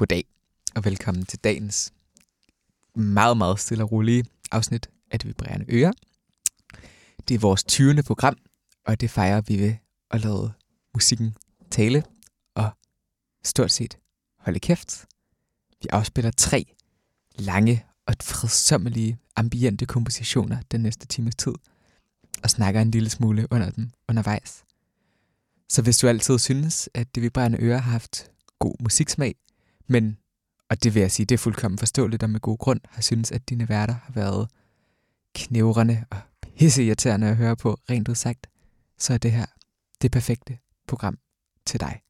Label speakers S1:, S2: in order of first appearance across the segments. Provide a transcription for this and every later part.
S1: Goddag, og velkommen til dagens meget, meget stille og rolige afsnit af Det Vibrerende Øre. Det er vores 20. program, og det fejrer vi ved at lade musikken tale og stort set holde kæft. Vi afspiller tre lange og fredsommelige ambiente kompositioner den næste times tid, og snakker en lille smule under dem undervejs. Så hvis du altid synes, at Det Vibrerende Øre har haft god musiksmag, men, og det vil jeg sige, det er fuldkommen forståeligt og med god grund, har synes, at dine værter har været knævrende og pisseirriterende at høre på, rent ud sagt, så er det her det perfekte program til dig.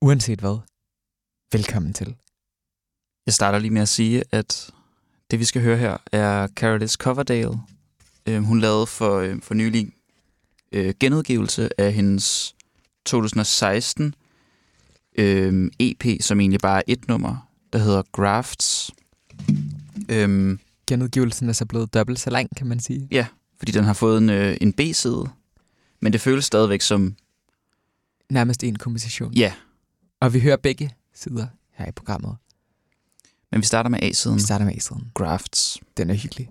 S1: Uanset hvad, velkommen til.
S2: Jeg starter lige med at sige, at det vi skal høre her er Carolis Coverdale. Øhm, hun lavede for, øh, for nylig øh, genudgivelse af hendes 2016 øh, EP, som egentlig bare er et nummer, der hedder Grafts. Øh,
S1: Genudgivelsen er så blevet dobbelt så lang, kan man sige.
S2: Ja, fordi den har fået en, øh, en B-side, men det føles stadigvæk som...
S1: Nærmest en komposition.
S2: Ja.
S1: Og vi hører begge sider her i programmet.
S2: Men vi starter med A-siden.
S1: Vi starter med A-siden.
S2: Grafts.
S1: Den er hyggelig.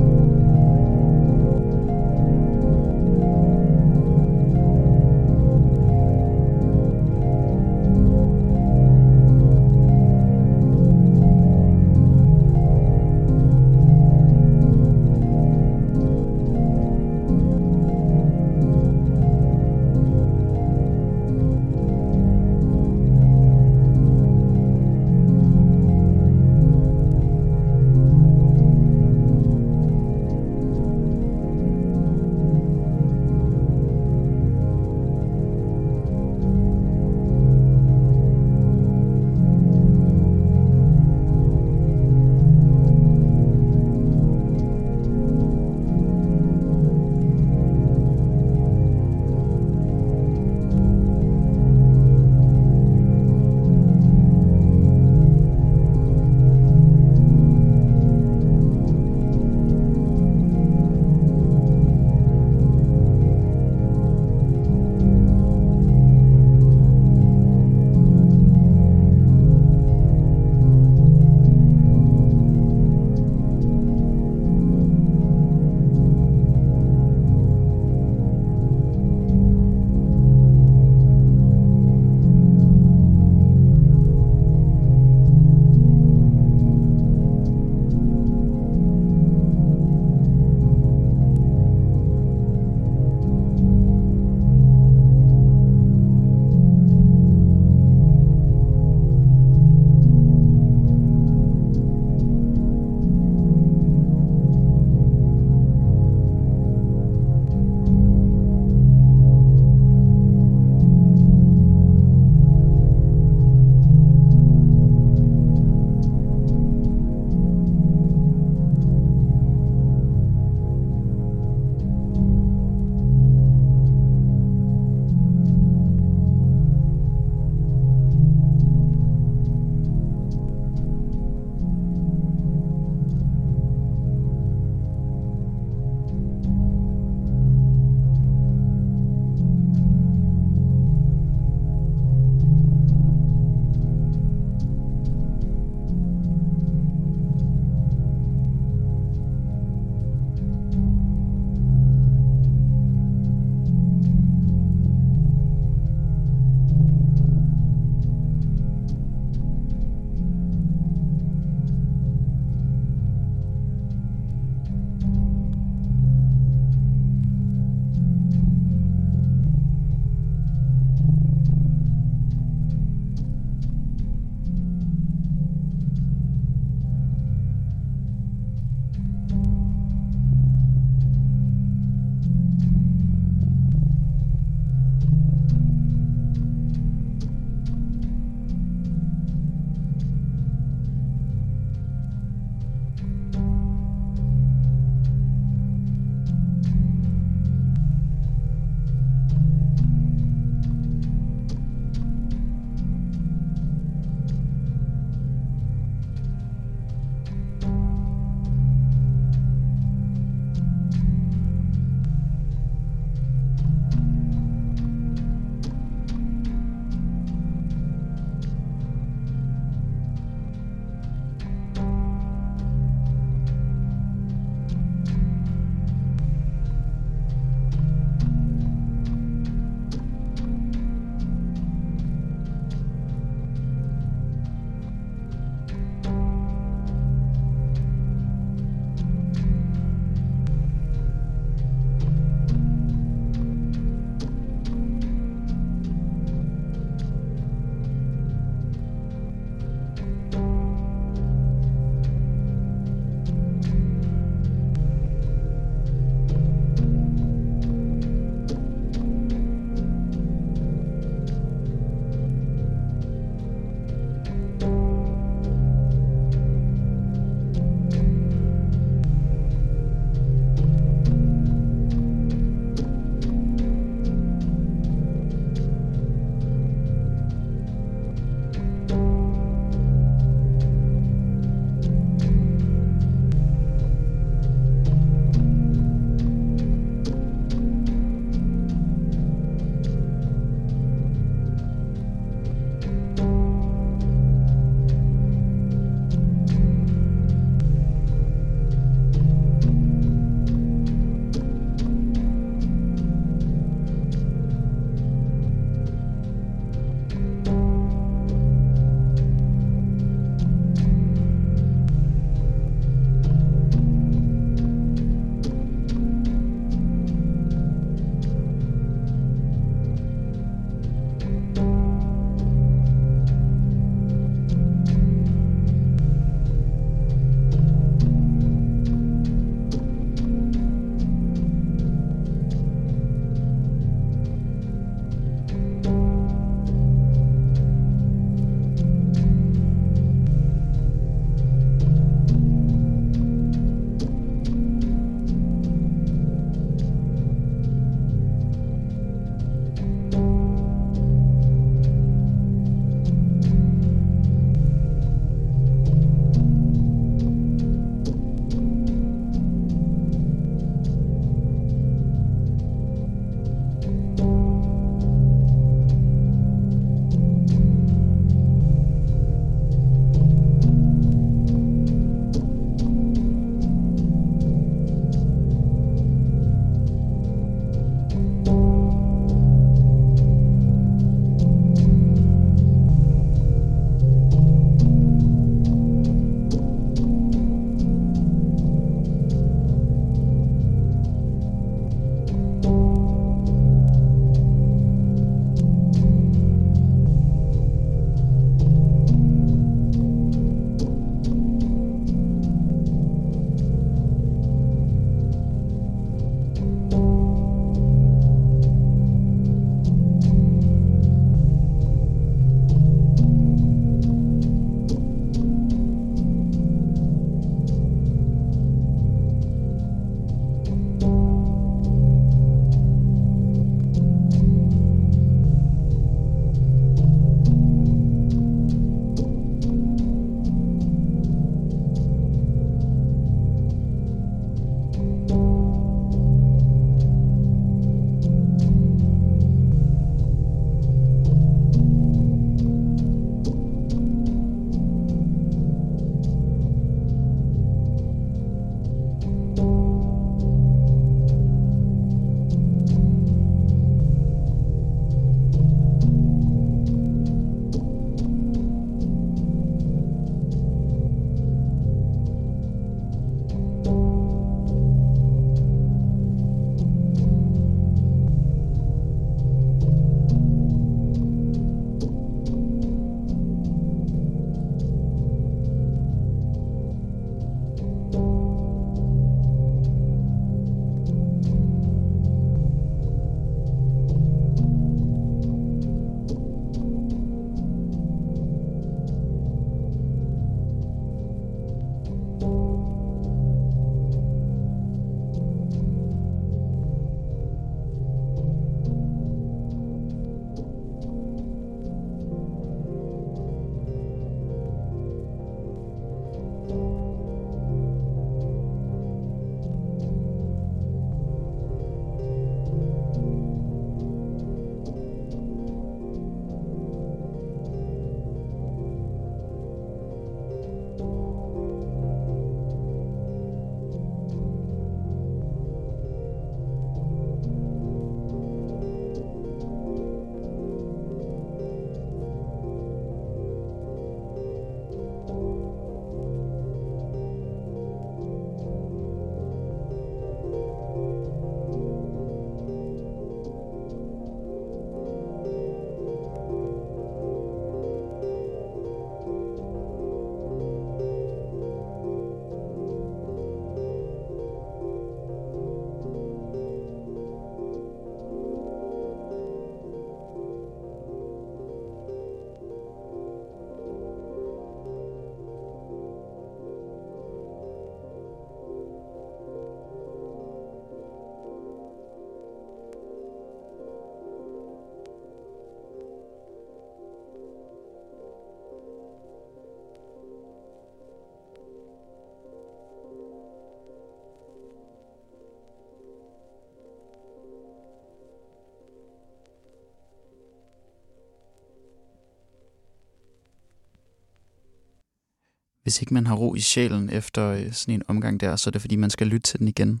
S2: hvis ikke man har ro i sjælen efter øh, sådan en omgang der, så er det fordi, man skal lytte til den igen.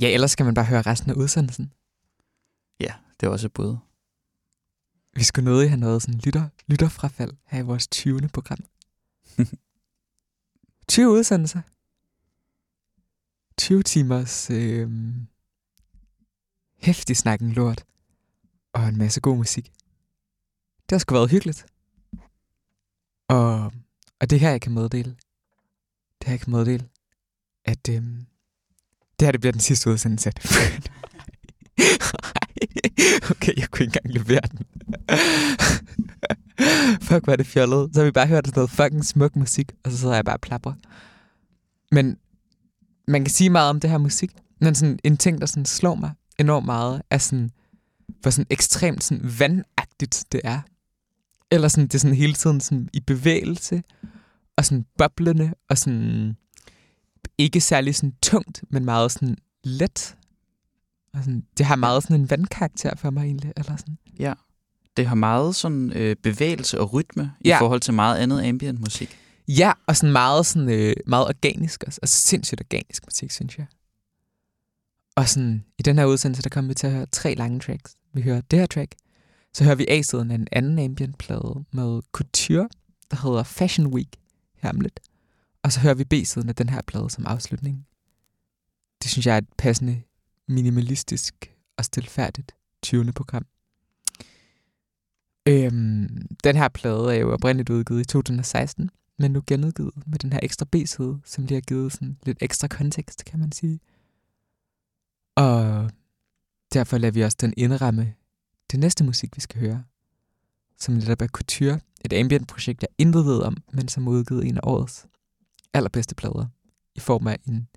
S1: Ja, ellers skal man bare høre resten af udsendelsen.
S2: Ja, det er også et bud.
S1: Vi skulle nødig have noget sådan lytter, lytterfrafald her i vores 20. program. 20 udsendelser. 20 timers øh, hæftig snakken lort. Og en masse god musik. Det har sgu været hyggeligt. Og, og det her, jeg kan meddele, det her, jeg kan meddele, at øhm, det her, det bliver den sidste udsendelse af det. okay, jeg kunne ikke engang levere den. Fuck, hvad er det fjollet. Så har vi bare hørt sådan noget fucking smuk musik, og så sidder jeg bare og plapper. Men man kan sige meget om det her musik, men sådan en ting, der sådan slår mig enormt meget, er sådan, hvor sådan ekstremt sådan vandagtigt det er. Eller sådan, det er sådan hele tiden sådan i bevægelse, og sådan boblende, og sådan ikke særlig sådan tungt, men meget sådan let. Og sådan, det har meget sådan en vandkarakter for mig egentlig, eller sådan.
S2: Ja, det har meget sådan øh, bevægelse og rytme
S1: Ja.
S2: i forhold til meget andet ambient musik.
S1: Ja, og sådan meget, sådan, øh, meget organisk også. Altså sindssygt organisk musik, synes jeg. Og sådan, i den her udsendelse, der kommer vi til at høre tre lange tracks. Vi hører det her track. Så hører vi A-siden af en anden ambient-plade med Couture, der hedder Fashion Week her om lidt. Og så hører vi B-siden af den her plade som afslutning. Det synes jeg er et passende minimalistisk og stilfærdigt 20. program. Øhm, den her plade er jo oprindeligt udgivet i 2016, men nu genudgivet med den her ekstra B-side, som lige har givet sådan lidt ekstra kontekst, kan man sige. Og derfor lader vi også den indramme det næste musik, vi skal høre, som netop er Couture, et ambient-projekt, jeg intet ved om, men som er udgivet en af årets allerbedste plader, i form af en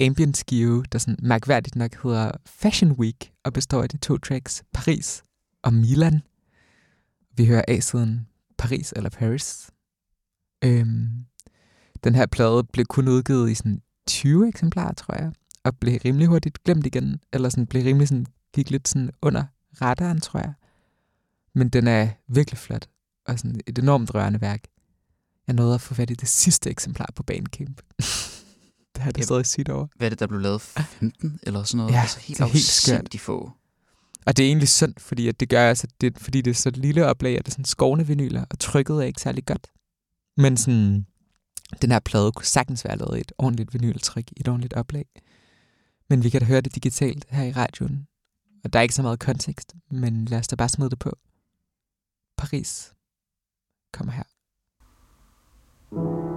S1: ambient skive, der sådan mærkværdigt nok hedder Fashion Week, og består af de to tracks Paris og Milan. Vi hører A-siden Paris eller Paris. Øhm, den her plade blev kun udgivet i sådan 20 eksemplarer, tror jeg, og blev rimelig hurtigt glemt igen, eller sådan blev rimelig sådan, gik lidt sådan under radaren, tror jeg. Men den er virkelig flot, og sådan et enormt rørende værk. Jeg nåede at få fat i det sidste eksemplar på Bandcamp. det har det stadig sit over.
S2: Hvad er det, der blev lavet? 15 eller sådan noget?
S1: Ja,
S2: altså helt
S1: det er helt skørt.
S2: afsindigt få.
S1: Og det er egentlig synd, fordi at det gør altså, det, fordi det er så lille oplag, at det er sådan skovne vinyler, og trykket er ikke særlig godt. Men sådan, den her plade kunne sagtens være lavet i et ordentligt vinyltryk, i et ordentligt oplag. Men vi kan da høre det digitalt her i radioen. Og der er ikke så meget kontekst, men lad os da bare smide det på. Paris kommer her.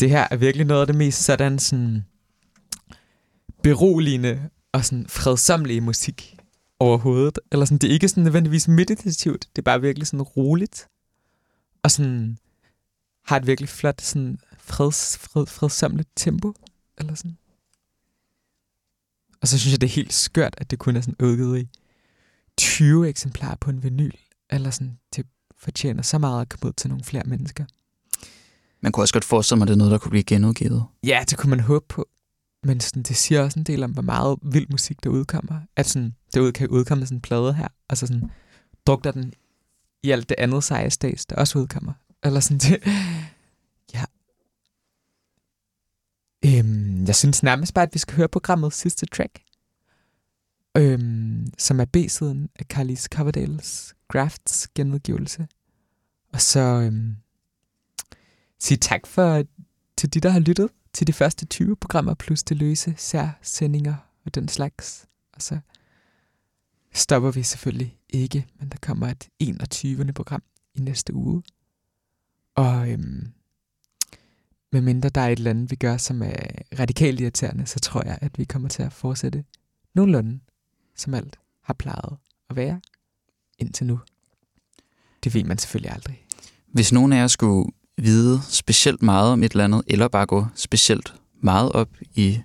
S1: Det her er virkelig noget af det mest sådan, sådan beroligende og sådan fredsomlige musik overhovedet. Eller sådan, det er ikke sådan nødvendigvis meditativt, det er bare virkelig sådan roligt. Og sådan har et virkelig flot sådan freds, fred, fredsomligt tempo. Eller sådan. Og så synes jeg, det er helt skørt, at det kun er sådan udgivet i 20 eksemplarer på en vinyl. Eller sådan, det fortjener så meget at komme ud til nogle flere mennesker.
S2: Man kunne også godt forestille mig, at det er noget, der kunne blive genudgivet.
S1: Ja, det kunne man håbe på. Men sådan, det siger også en del om, hvor meget vild musik, der udkommer. At sådan, det kan udkomme sådan en plade her, og så sådan, drukter den i alt det andet seje stads, der også udkommer. Eller sådan det. Ja. Øhm, jeg synes nærmest bare, at vi skal høre programmet sidste track. Øhm, som er B-siden af Carlis Coverdales Grafts genudgivelse. Og så øhm, sige tak for til de, der har lyttet til de første 20 programmer, plus det løse særsendinger og den slags. Og så stopper vi selvfølgelig ikke, men der kommer et 21. program i næste uge. Og øhm, medmindre der er et eller andet, vi gør, som er radikalt irriterende, så tror jeg, at vi kommer til at fortsætte nogenlunde, som alt har plejet at være indtil nu. Det ved man selvfølgelig aldrig.
S2: Hvis nogen af jer skulle vide specielt meget om et eller andet, eller bare gå specielt meget op i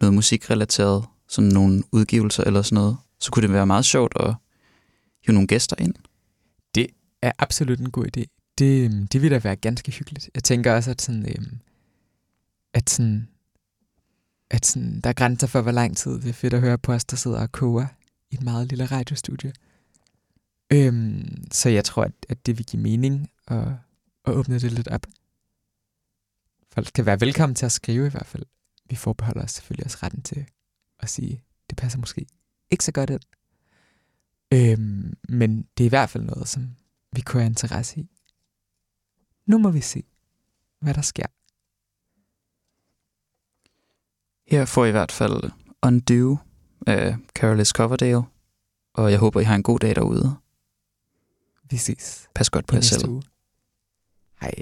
S2: noget musikrelateret, som nogle udgivelser eller sådan noget, så kunne det være meget sjovt at hive nogle gæster ind.
S1: Det er absolut en god idé. Det, øhm, det vil da være ganske hyggeligt. Jeg tænker også, at sådan, øhm, at sådan, at sådan, der er grænser for, hvor lang tid det er fedt at høre på os, der sidder og koger i et meget lille radiostudie. Øhm, så jeg tror, at, at det vil give mening at, at åbne det lidt op. Folk kan være velkommen til at skrive i hvert fald. Vi forbeholder os selvfølgelig også retten til at sige, det passer måske ikke så godt ind. Øhm, men det er i hvert fald noget, som vi kunne have interesse i. Nu må vi se, hvad der sker.
S2: Her får I i hvert fald Undo øh, af Carolis Coverdale, og jeg håber, I har en god dag derude.
S1: Vi ses
S2: Pas godt på jer selv.
S1: uge. Hej.